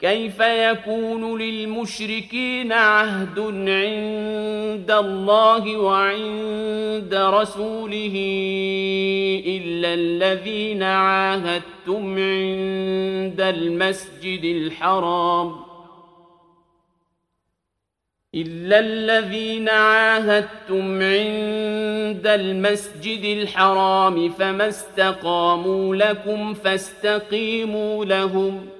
كيف يكون للمشركين عهد عند الله وعند رسوله إلا الذين عاهدتم عند المسجد الحرام؟ إلا الذين عاهدتم عند المسجد الحرام فما استقاموا لكم فاستقيموا لهم ۖ.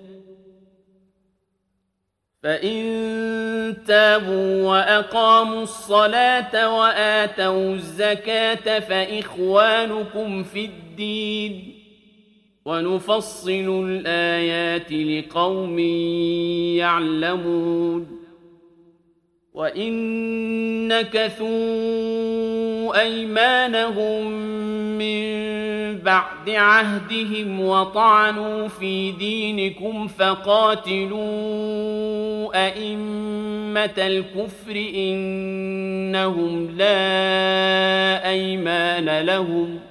فإن تابوا وأقاموا الصلاة وآتوا الزكاة فإخوانكم في الدين ونفصل الآيات لقوم يعلمون وإن نكثوا أيمانهم من بعد عهدهم وطعنوا في دينكم فقاتلوا أئمة الكفر إنهم لا أيمان لهم ۖ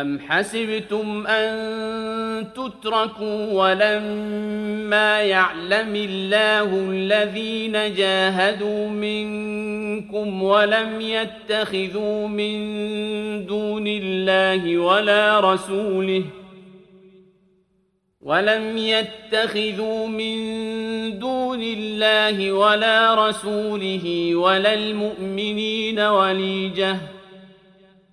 أم حسبتم أن تتركوا ولما يعلم الله الذين جاهدوا منكم ولم يتخذوا من دون الله ولا رسوله ولم يتخذوا من دون الله ولا رسوله ولا المؤمنين وليجه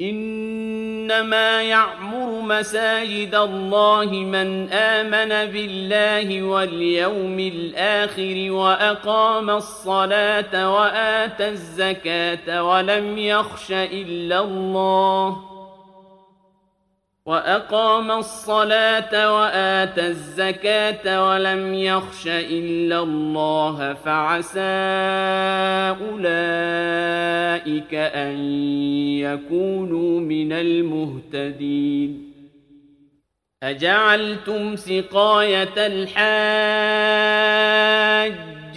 إنما يعمر مساجد الله من آمن بالله واليوم الآخر وأقام الصلاة وآتى الزكاة ولم يخش إلا الله وأقام الصلاة وآتى الزكاة ولم يخش إلا الله فعسى أولئك أن يكونوا من المهتدين. أجعلتم سقاية الحاج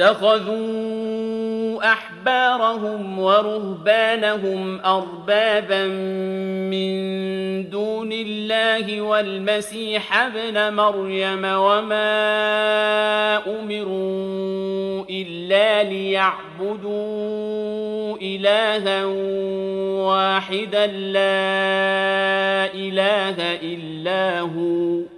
اتخذوا أحبارهم ورهبانهم أربابا من دون الله والمسيح ابن مريم وما أمروا إلا ليعبدوا إلها واحدا لا إله إلا هو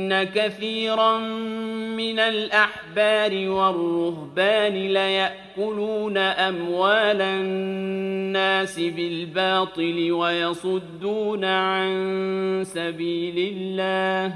ان كثيرا من الأحبار والرهبان ليأكلون أموال الناس بالباطل ويصدون عن سبيل الله.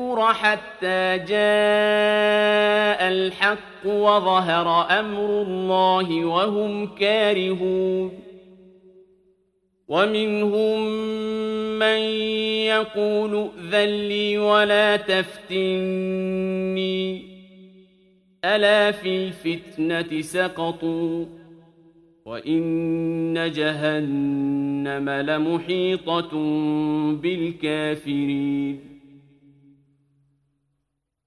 حتى جاء الحق وظهر أمر الله وهم كارهون. ومنهم من يقول ائذن لي ولا تفتني. ألا في الفتنة سقطوا. وإن جهنم لمحيطة بالكافرين.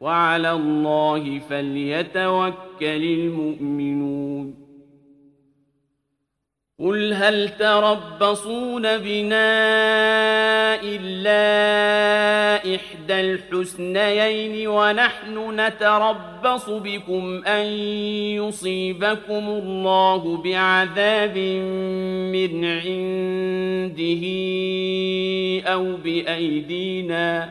وعلى الله فليتوكل المؤمنون. قل هل تربصون بنا إلا إحدى الحسنيين ونحن نتربص بكم أن يصيبكم الله بعذاب من عنده أو بأيدينا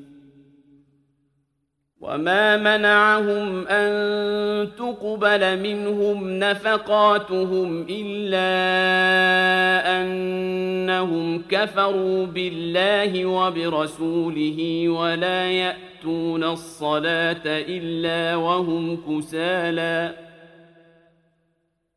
وما منعهم أن تقبل منهم نفقاتهم إلا أنهم كفروا بالله وبرسوله ولا يأتون الصلاة إلا وهم كسالى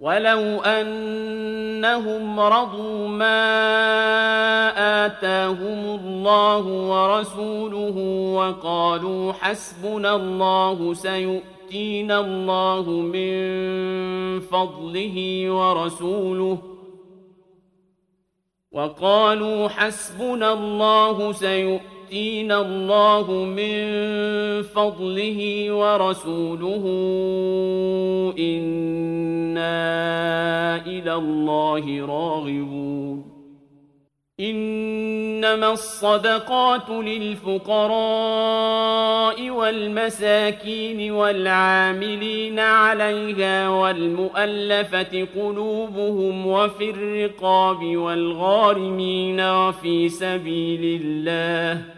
ولو أنهم رضوا ما آتاهم الله ورسوله وقالوا حسبنا الله سيؤمن يؤتينا الله من فضله ورسوله وقالوا حسبنا الله سيؤتينا الله من فضله ورسوله إنا إلى الله راغبون إنما الصدقات للفقراء والمساكين والعاملين عليها والمؤلفة قلوبهم وفي الرقاب والغارمين وفي سبيل الله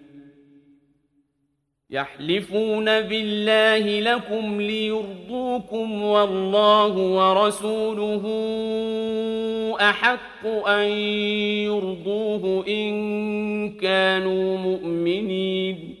يحلفون بالله لكم ليرضوكم والله ورسوله أحق أن يرضوه إن كانوا مؤمنين.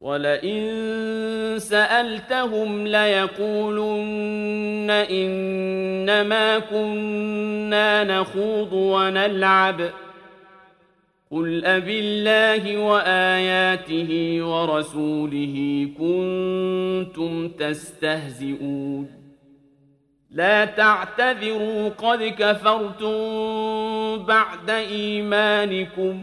ولئن سألتهم ليقولن إنما كنا نخوض ونلعب قل أبالله وآياته ورسوله كنتم تستهزئون لا تعتذروا قد كفرتم بعد إيمانكم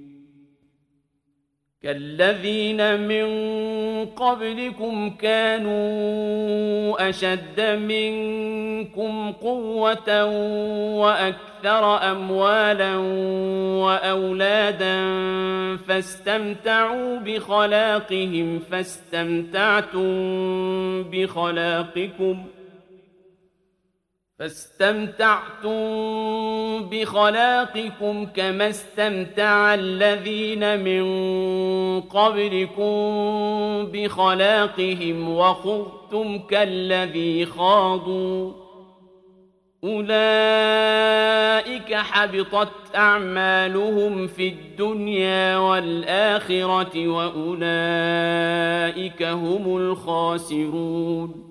كالذين من قبلكم كانوا أشد منكم قوة وأكثر أموالا وأولادا فاستمتعوا بخلاقهم فاستمتعتم بخلاقكم ۖ فاستمتعتم بخلاقكم كما استمتع الذين من قبلكم بخلاقهم وخذتم كالذي خاضوا. أولئك حبطت أعمالهم في الدنيا والآخرة وأولئك هم الخاسرون.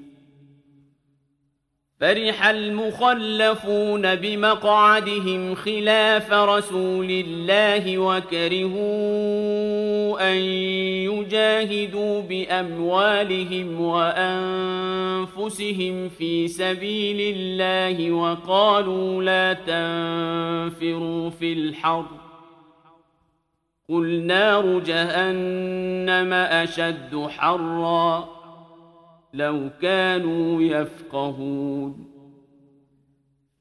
فرح المخلفون بمقعدهم خلاف رسول الله وكرهوا أن يجاهدوا بأموالهم وأنفسهم في سبيل الله وقالوا لا تنفروا في الحر قل نار جهنم أشد حرًّا لو كانوا يفقهون.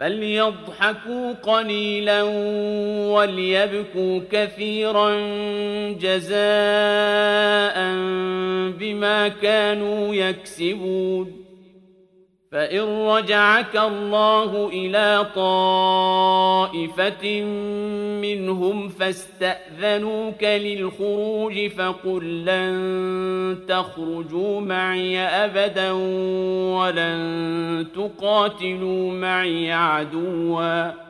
فليضحكوا قليلا وليبكوا كثيرا جزاء بما كانوا يكسبون. فإن رجعك الله إلى طائفة منهم فاستأذنوك للخروج فقل لن تخرجوا معي أبدا ولن تقاتلوا معي عدوا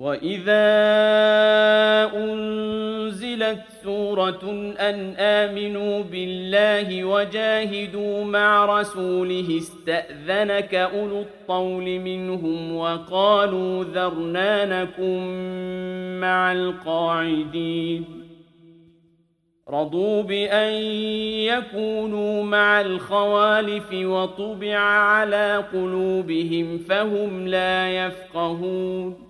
وإذا أنزلت سورة أن آمنوا بالله وجاهدوا مع رسوله استأذنك أولو الطول منهم وقالوا ذرنا نكن مع القاعدين رضوا بأن يكونوا مع الخوالف وطبع على قلوبهم فهم لا يفقهون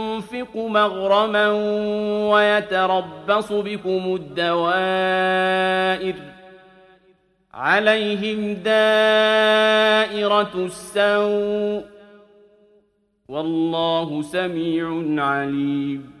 مغرما ويتربص بكم الدوائر عليهم دائرة السوء والله سميع عليم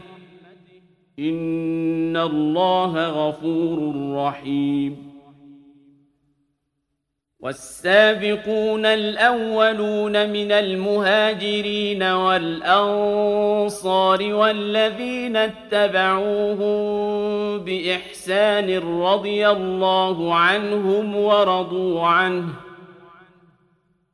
إن الله غفور رحيم والسابقون الأولون من المهاجرين والأنصار والذين اتبعوهم بإحسان رضي الله عنهم ورضوا عنه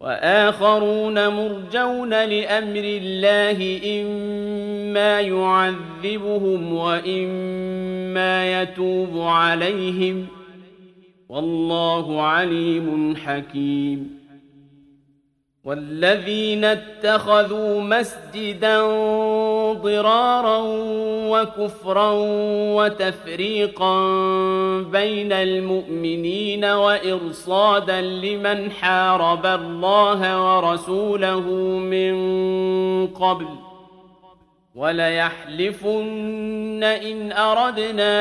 وآخرون مرجون لأمر الله إما يعذبهم وإما يتوب عليهم. والله عليم حكيم. والذين اتخذوا مسجدا ضرارا وكفرا وتفريقا بين المؤمنين وإرصادا لمن حارب الله ورسوله من قبل وليحلفن إن أردنا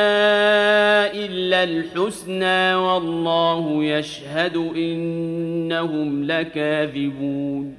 إلا الحسنى والله يشهد إنهم لكاذبون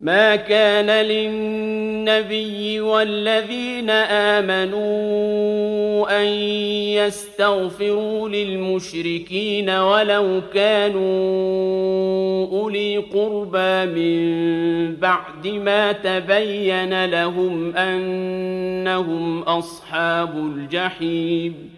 ما كان للنبي والذين آمنوا أن يستغفروا للمشركين ولو كانوا أولي قربى من بعد ما تبين لهم أنهم أصحاب الجحيم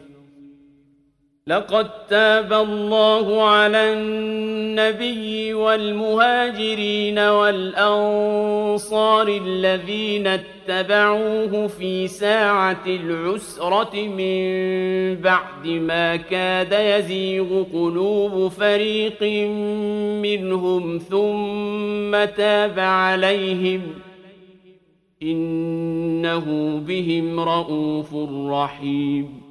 لقد تاب الله على النبي والمهاجرين والأنصار الذين اتبعوه في ساعة العسرة من بعد ما كاد يزيغ قلوب فريق منهم ثم تاب عليهم إنه بهم رءوف رحيم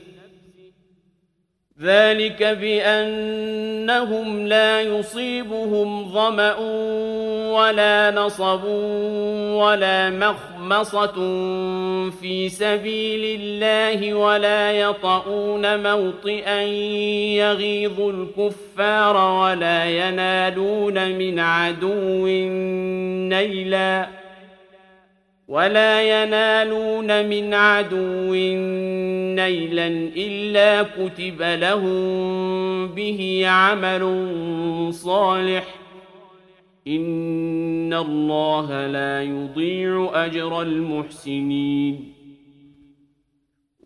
ذلك بأنهم لا يصيبهم ظمأ ولا نصب ولا مخمصة في سبيل الله ولا يطؤون موطئا يغيظ الكفار ولا ينالون من عدو نيلا ولا ينالون من عدو نيلا إلا كتب لهم به عمل صالح. إن الله لا يضيع أجر المحسنين.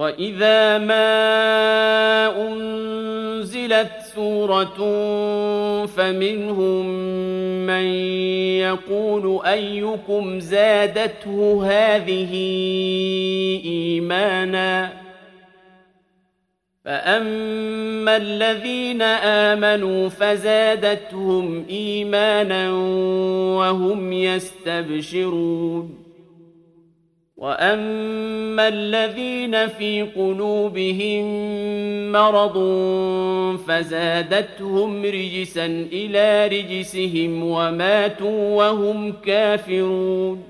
وإذا ما أنزلت سورة فمنهم من يقول أيكم زادته هذه إيمانا فأما الذين آمنوا فزادتهم إيمانا وهم يستبشرون واما الذين في قلوبهم مرض فزادتهم رجسا إلى رجسهم وماتوا وهم كافرون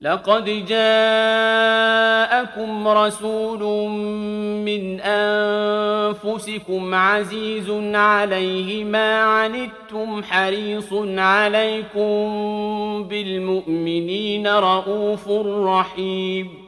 لقد جاءكم رسول من أنفسكم عزيز عليه ما عنتم حريص عليكم بالمؤمنين رؤوف رحيم.